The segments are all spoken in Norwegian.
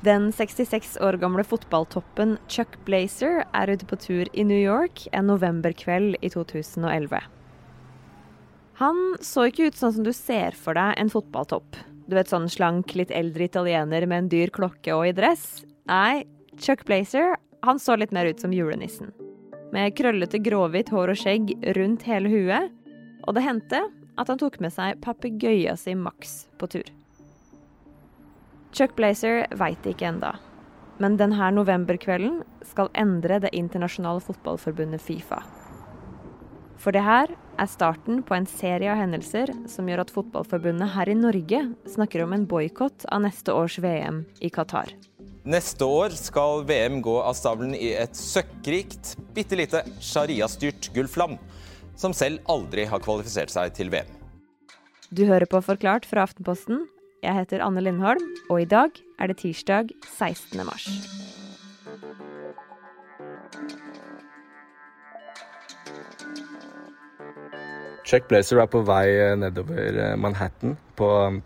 Den 66 år gamle fotballtoppen Chuck Blazer er ute på tur i New York en novemberkveld i 2011. Han så ikke ut sånn som du ser for deg en fotballtopp. Du vet sånn slank, litt eldre italiener med en dyr klokke og i dress. Nei, Chuck Blazer han så litt mer ut som julenissen. Med krøllete gråhvitt hår og skjegg rundt hele huet. Og det hendte at han tok med seg papegøyen sin Max på tur. Chuck Blazer veit det ikke enda. Men denne novemberkvelden skal endre det internasjonale fotballforbundet Fifa. For det her er starten på en serie av hendelser som gjør at fotballforbundet her i Norge snakker om en boikott av neste års VM i Qatar. Neste år skal VM gå av stabelen i et søkkrikt, bitte lite sharia-styrt Gulfland, som selv aldri har kvalifisert seg til VM. Du hører på Forklart fra Aftenposten. Jeg heter Anne Lindholm, og i dag er det tirsdag 16. mars. Chuck Blazer er på vei eh, nedover eh, Manhattan på um,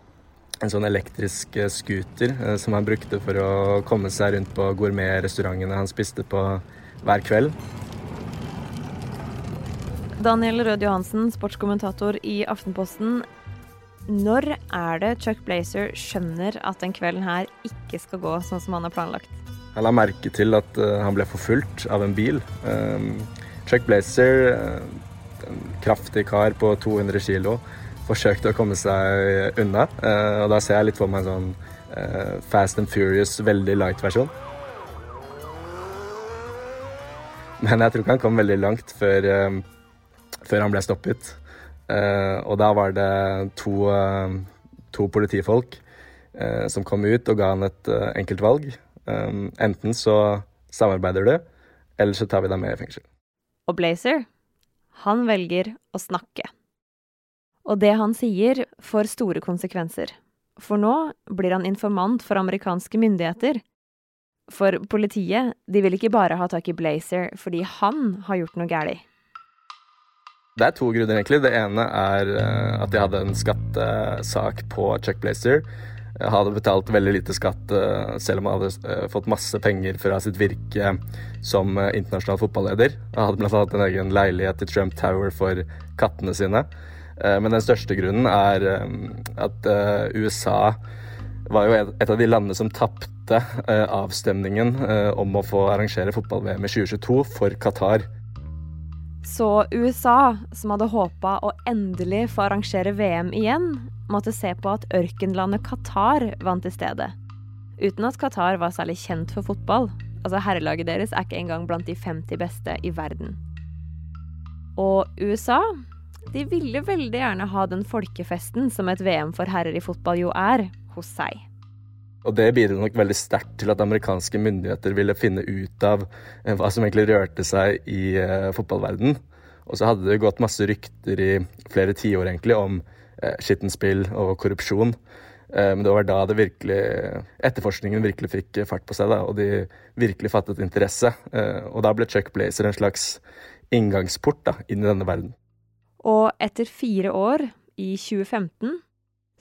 en sånn elektrisk eh, scooter som han brukte for å komme seg rundt på gourmetrestaurantene han spiste på hver kveld. Daniel Rød Johansen, sportskommentator i Aftenposten. Når er det Chuck Blazer skjønner at den kvelden her ikke skal gå sånn som han har planlagt? Han la merke til at uh, han ble forfulgt av en bil. Um, Chuck Blazer, uh, en kraftig kar på 200 kilo, forsøkte å komme seg unna. Uh, og da ser jeg litt for meg en sånn Fast and Furious, veldig light-versjon. Men jeg tror ikke han kom veldig langt før, før han ble stoppet. Uh, og da var det to, uh, to politifolk uh, som kom ut og ga han et enkelt valg. Enten så samarbeider du, eller så tar vi deg med i fengsel. Og Blazer, han velger å snakke. Og det han sier, får store konsekvenser. For nå blir han informant for amerikanske myndigheter. For politiet, de vil ikke bare ha tak i Blazer fordi han har gjort noe galt. Det er to grunner, egentlig. Det ene er uh, at jeg hadde en skattesak på Checkblazer. Jeg hadde betalt veldig lite skatt, uh, selv om jeg hadde uh, fått masse penger fra sitt virke som internasjonal fotballeder. Jeg hadde bl.a. en egen leilighet i Trump Tower for kattene sine. men den største grunnen er at USA var jo et av de landene som tapte avstemningen om å få arrangere fotball-VM i 2022 for Qatar. Så USA, som hadde håpa å endelig få arrangere VM igjen, måtte se på at ørkenlandet Qatar vant i stedet. Uten at Qatar var særlig kjent for fotball. Altså Herrelaget deres er ikke engang blant de 50 beste i verden. Og USA de ville veldig gjerne ha den folkefesten som et VM for herrer i fotball jo er, hos seg. Og det bidro nok veldig sterkt til at amerikanske myndigheter ville finne ut av eh, hva som egentlig rørte seg i uh, fotballverden. Og så hadde det gått masse rykter i flere tiår egentlig om uh, skittent spill og korrupsjon. Uh, men det var da det virkelig, etterforskningen virkelig fikk fart på seg, da, og de virkelig fattet interesse. Uh, og da ble Chuck Blazer en slags inngangsport da, inn i denne verden. Og etter fire år, i 2015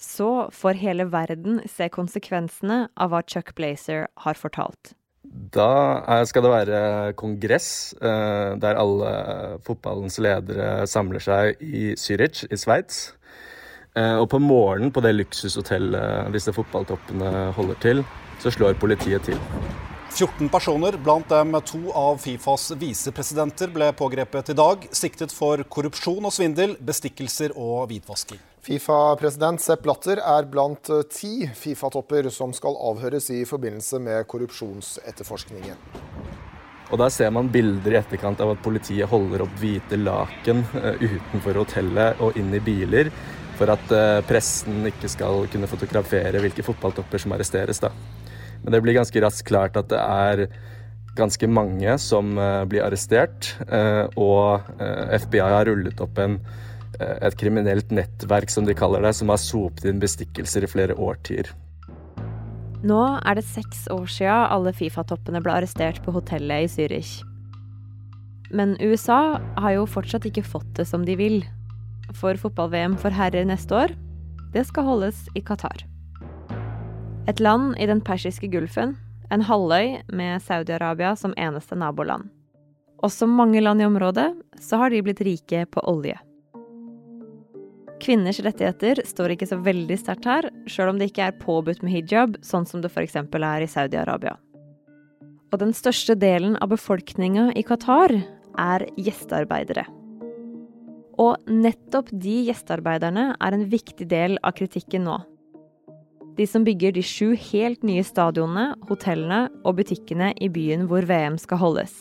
så får hele verden se konsekvensene av hva Chuck Blazer har fortalt. Da skal det være kongress eh, der alle fotballens ledere samler seg i Zürich i Sveits. Eh, og på morgenen på det luksushotellet disse fotballtoppene holder til, så slår politiet til. 14 personer, blant dem to av Fifas visepresidenter, ble pågrepet i dag, siktet for korrupsjon og svindel, bestikkelser og hvitvasking. Fifa-president Sepp Blatter er blant ti Fifa-topper som skal avhøres i forbindelse med korrupsjonsetterforskningen. Og Der ser man bilder i etterkant av at politiet holder opp hvite laken eh, utenfor hotellet og inn i biler, for at eh, pressen ikke skal kunne fotografere hvilke fotballtopper som arresteres. da. Men det blir ganske raskt klart at det er ganske mange som eh, blir arrestert. Eh, og eh, FBI har rullet opp en, et kriminelt nettverk, som de kaller det, som har sopet inn bestikkelser i flere årtier. Nå er det seks år siden alle Fifa-toppene ble arrestert på hotellet i Zürich. Men USA har jo fortsatt ikke fått det som de vil. For fotball-VM for herrer neste år, det skal holdes i Qatar. Et land i den persiske gulfen En halvøy med Saudi-Arabia som eneste naboland. Og som mange land i området, så har de blitt rike på olje. Kvinners rettigheter står ikke så veldig sterkt her, sjøl om det ikke er påbudt med hijab, sånn som det f.eks. er i Saudi-Arabia. Og den største delen av befolkninga i Qatar er gjestearbeidere. Og nettopp de gjestearbeiderne er en viktig del av kritikken nå. De som bygger de sju helt nye stadionene, hotellene og butikkene i byen hvor VM skal holdes.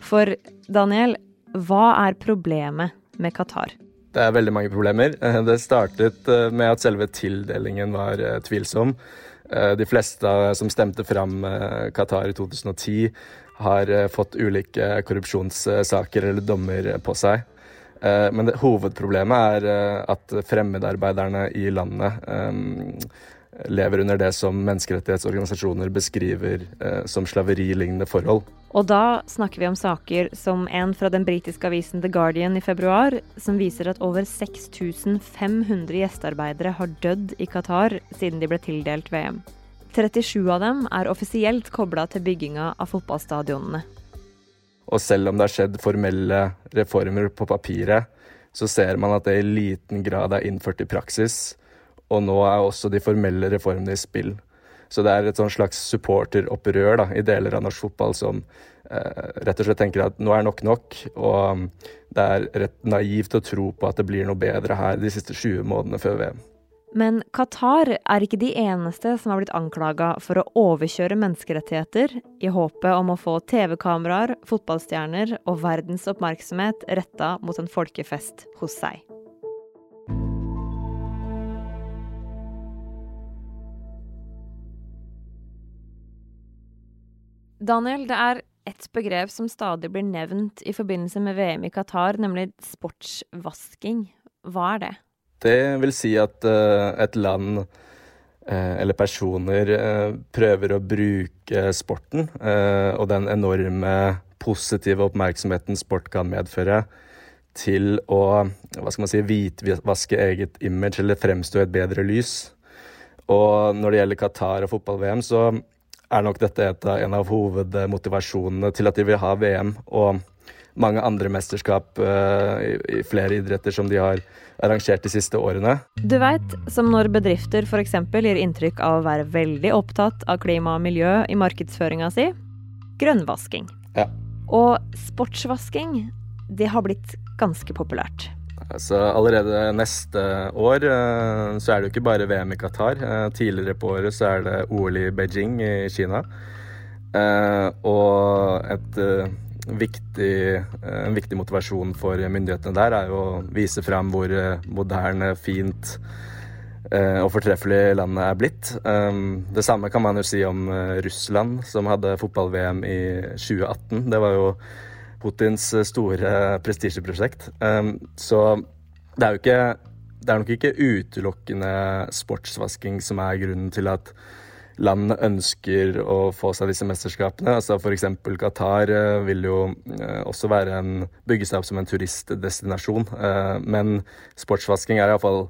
For Daniel, hva er problemet med Qatar? Det er veldig mange problemer. Det startet eh, med at selve tildelingen var eh, tvilsom. Eh, de fleste som stemte fram Qatar i 2010, har fått ulike korrupsjonssaker eller dommer på seg. Men det, hovedproblemet er at fremmedarbeiderne i landet lever under det som menneskerettighetsorganisasjoner beskriver eh, som slaveri-lignende forhold. Og da snakker vi om saker som en fra den britiske avisen The Guardian i februar, som viser at over 6500 gjestearbeidere har dødd i Qatar siden de ble tildelt VM. 37 av dem er offisielt kobla til bygginga av fotballstadionene. Og selv om det har skjedd formelle reformer på papiret, så ser man at det i liten grad er innført i praksis. Og nå er også de formelle reformene i spill. Så det er et sånn slags supporteropprør i deler av norsk fotball som eh, rett og slett tenker at nå er nok nok. Og det er rett naivt å tro på at det blir noe bedre her de siste 20 månedene før VM. Men Qatar er ikke de eneste som har blitt anklaga for å overkjøre menneskerettigheter i håpet om å få TV-kameraer, fotballstjerner og verdens oppmerksomhet retta mot en folkefest hos seg. Daniel, det er et begrep som stadig blir nevnt i forbindelse med VM i Qatar, nemlig sportsvasking. Hva er det? Det vil si at uh, et land uh, eller personer uh, prøver å bruke sporten og den enorme positive oppmerksomheten sport kan medføre, til å hva skal man si, hvitvaske eget image eller fremstå i et bedre lys. Og når det gjelder Qatar og fotball-VM, så er nok dette et en av hovedmotivasjonene til at de vil ha VM. og mange andre mesterskap i, i, flere idretter som de har arrangert de siste årene. Du veit, som når bedrifter f.eks. gir inntrykk av å være veldig opptatt av klima og miljø i markedsføringa si. Grønnvasking. Ja. Og sportsvasking, det har blitt ganske populært. Altså, allerede neste år uh, så er det jo ikke bare VM i Qatar. Uh, tidligere på året så er det OL i Beijing i Kina. og et viktig, eh, en viktig motivasjon for myndighetene der er jo å vise fram hvor eh, moderne, fint eh, og fortreffelig landet er blitt. Det samme kan man jo si om Russland, som hadde fotball-VM i 2018. Det var jo Putins store prestisjeprosjekt. Så det er jo ikke Det er nok ikke utelukkende sportsvasking som er grunnen til at land ønsker å få seg disse mesterskapene. Altså F.eks. Qatar eh, vil jo eh, også en, bygge seg opp som en turistdestinasjon. Eh, men sportsvasking er iallfall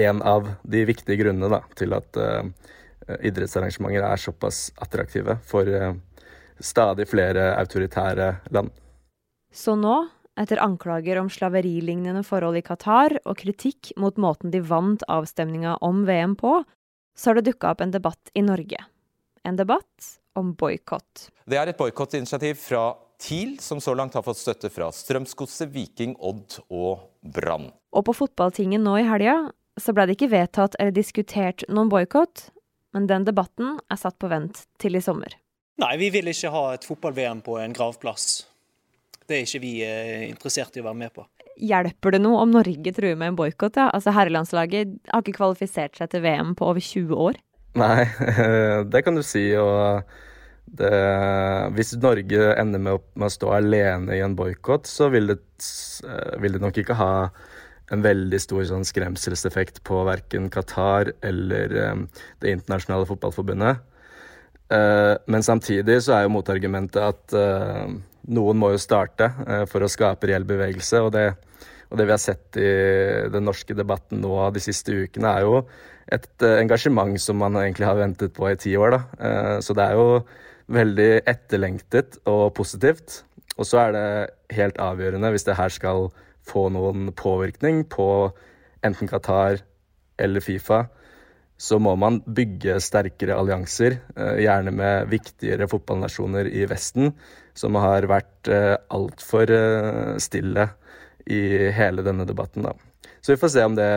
en av de viktige grunnene da, til at idrettsarrangementer er såpass attraktive for stadig flere autoritære land. Så nå, etter anklager om slaverilignende forhold i Qatar og kritikk mot måten de vant avstemninga om VM på, så har det dukka opp en debatt i Norge. En debatt om boikott. Det er et boikottinitiativ fra TIL, som så langt har fått støtte fra Strømsgodset, Viking, Odd og Brann. Og på fotballtingen nå i helga så ble det ikke vedtatt eller diskutert noen boikott, men den debatten er satt på vent til i sommer. Nei, vi vil ikke ha et fotball-VM på en gravplass. Det er ikke vi eh, interessert i å være med på. Hjelper det noe om Norge truer med en boikott? Ja? Altså, herrelandslaget har ikke kvalifisert seg til VM på over 20 år. Nei, det kan du si. Og det, hvis Norge ender med å, med å, stå alene i en boikott, så vil det, vil det, nok ikke ha en veldig stor sånn skremselseffekt på verken Qatar eller um, Det internasjonale fotballforbundet. Uh, men samtidig så er jo motargumentet at uh, noen må jo starte uh, for å skape reell bevegelse. Og det, og det, vi har sett i den norske debatten nå de siste ukene, er jo et engasjement som man egentlig har ventet på i ti år. Da. Så det er jo veldig etterlengtet og positivt. Og så er det helt avgjørende hvis det her skal få noen påvirkning på enten Qatar eller Fifa, så må man bygge sterkere allianser, eh, gjerne med viktigere fotballnasjoner i Vesten, som har vært eh, altfor eh, stille i hele denne debatten. Da. Så vi får se om det,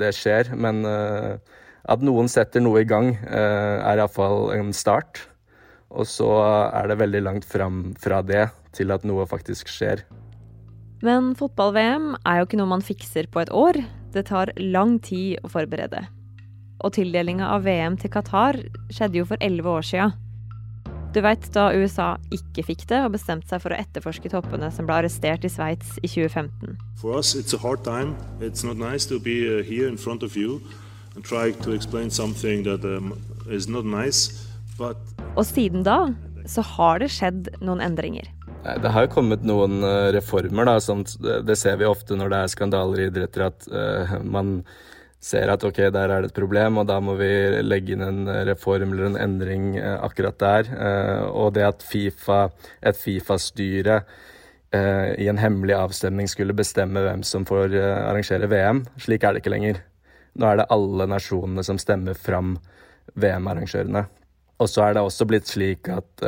det skjer. Men at noen setter noe i gang, er iallfall en start. Og så er det veldig langt fram fra det til at noe faktisk skjer. Men fotball-VM er jo ikke noe man fikser på et år. Det tar lang tid å forberede. Og tildelinga av VM til Qatar skjedde jo for elleve år sia. Du veit da USA ikke fikk det, og bestemte seg for å etterforske toppene som ble arrestert i Sveits i 2015. For oss, it's a hard time. It's not nice to be uh, here in front of you and try to explain something that um, is not nice, Og siden da så har det skjedd noen endringer. Det har jo kommet noen eh, reformer, da. som det ser vi ofte når det er skandaler i idretter, at uh, man ser at ok, der er det et problem, og da må vi legge inn en reform eller en endring uh, akkurat der. Uh, og det at FIFA, et Fifa-styre i en hemmelig avstemning skulle bestemme hvem som får arrangere VM, slik er det ikke lenger. Nå er det alle nasjonene som stemmer fram VM-arrangørene. Og så er det også blitt slik at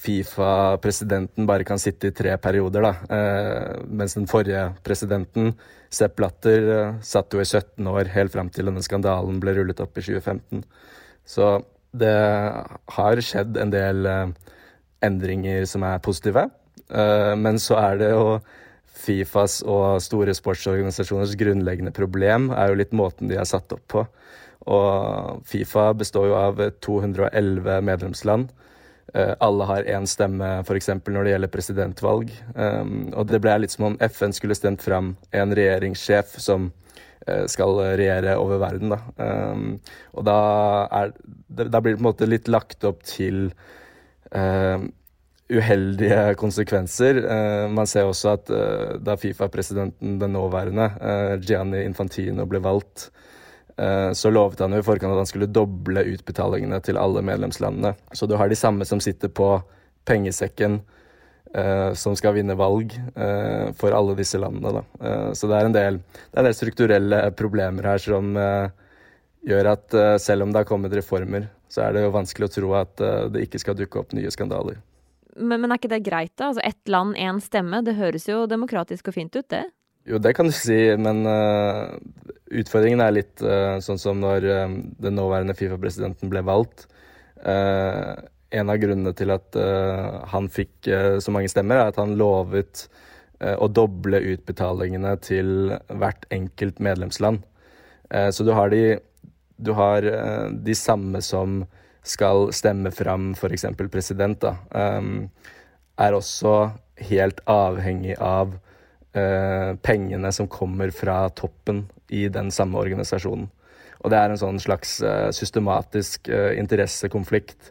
Fifa-presidenten bare kan sitte i tre perioder, da. Eh, mens den forrige presidenten, Sepp Blatter, eh, satt jo i 17 år helt fram til denne skandalen ble rullet opp i 2015. Så det har skjedd en del eh, endringer som er positive. Men så er det jo Fifas og store sportsorganisasjoners grunnleggende problem er jo litt måten de er satt opp på. Og Fifa består jo av 211 medlemsland. Eh, alle har én stemme, f.eks. når det gjelder presidentvalg. Um, og det ble litt som om FN skulle stemt fram en regjeringssjef som uh, skal regjere over verden. Da. Um, og da, er, da, blir det på en måte litt lagt opp til uh, uheldige konsekvenser. Man ser også at da Fifa-presidenten, den nåværende, Gianni Infantino, ble valgt, Eh, så lovet han jo i forkant at han skulle doble utbetalingene til alle medlemslandene. Så du har de samme som sitter på pengesekken eh, som skal vinne valg eh, for alle disse landene. Da. Så det er, del, det er en del strukturelle problemer her som gjør at selv om det har kommet reformer, så er det jo vanskelig å tro at det ikke skal dukke opp nye skandaler. Men, men er ikke det greit, da? Altså Ett land, én stemme. Det høres jo demokratisk og fint ut, det? Jo, det kan du si, men uh, utfordringen er litt uh, sånn som når uh, den nåværende Fifa-presidenten ble valgt. en av grunnene til at han fikk så mange stemmer, er at han lovet å doble utbetalingene til hvert enkelt medlemsland. så du har, de, du har de samme som skal stemme fram f.eks. president, da, um, er også helt avhengig av Eh, pengene som kommer fra toppen i den samme organisasjonen. Og det er en sånn slags eh, systematisk eh, interessekonflikt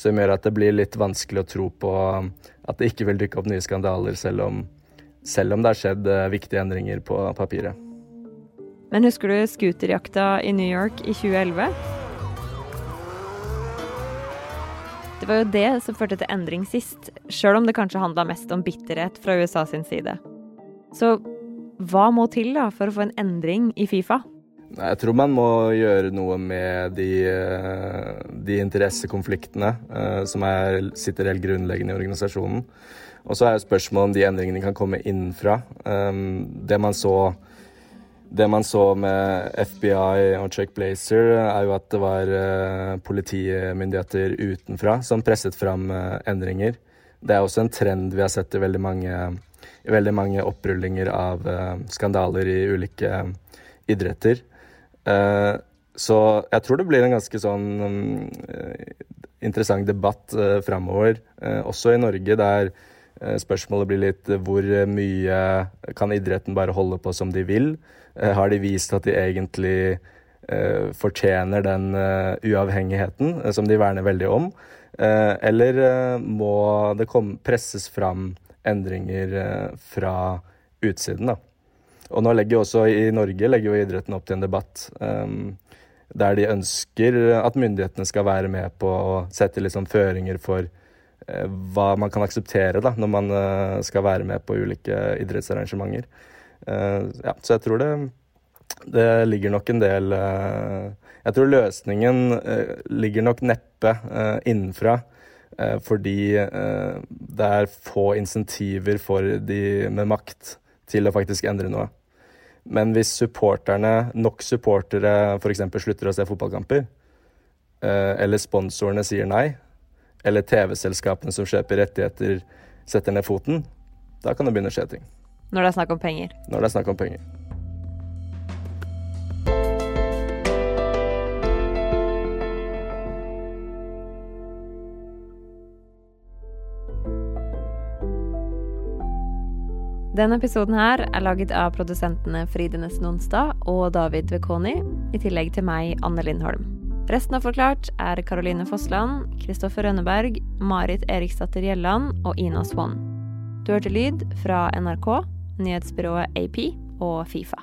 som gjør at det blir litt vanskelig å tro på at det ikke vil dukke opp nye skandaler, selv om, selv om det har skjedd viktige endringer på papiret. Men husker du scooterjakta i New York i 2011? Det var jo det som førte til endring sist, sjøl om det kanskje handla mest om bitterhet fra USA sin side. Så hva må til da for å få en endring i Fifa? Jeg tror man må gjøre noe med de, eh, de interessekonfliktene eh, som er, sitter helt grunnleggende i organisasjonen. Og så er spørsmålet om de endringene kan komme innenfra. Um, det man så det man så med FBI og Chuck Blazer, er jo at det var politimyndigheter utenfra som presset fram endringer. Det er også en trend vi har sett i veldig mange veldig mange opprullinger av uh, skandaler i ulike uh, idretter. Uh, så jeg tror det blir en ganske sånn interessant debatt uh, framover, også i Norge, der spørsmålet blir litt hvor mye kan idretten bare holde på som de vil? har de vist at de egentlig fortjener den uavhengigheten som de verner veldig om? eller må det komme, presses fram endringer eh, fra utsiden. da. Og nå legger også i Norge legger jo idretten opp til en debatt um, der de ønsker at myndighetene skal være med på å sette liksom føringer for uh, hva man kan akseptere da, når man uh, skal være med på ulike idrettsarrangementer. Uh, ja, så jeg tror det, det ligger nok en del Jeg tror løsningen ligger nok neppe innenfra. Fordi det er få insentiver for de med makt til å faktisk endre noe. Men hvis supporterne, nok supportere f.eks. slutter å se fotballkamper, eh, eller sponsorene sier nei, eller TV-selskapene som kjøper rettigheter, setter ned foten, da kan det begynne å skje ting. Når det er snakk om penger? Når det er snakk om penger. Denne episoden her er laget av produsentene Fride Onsdag og David Vekoni, i tillegg til meg, Anne Lindholm. Resten av Forklart er Caroline Fossland, Kristoffer Rønneberg, Marit Eriksdatter Gjelland og Ina Swann. Du hørte lyd fra NRK, nyhetsbyrået AP og Fifa.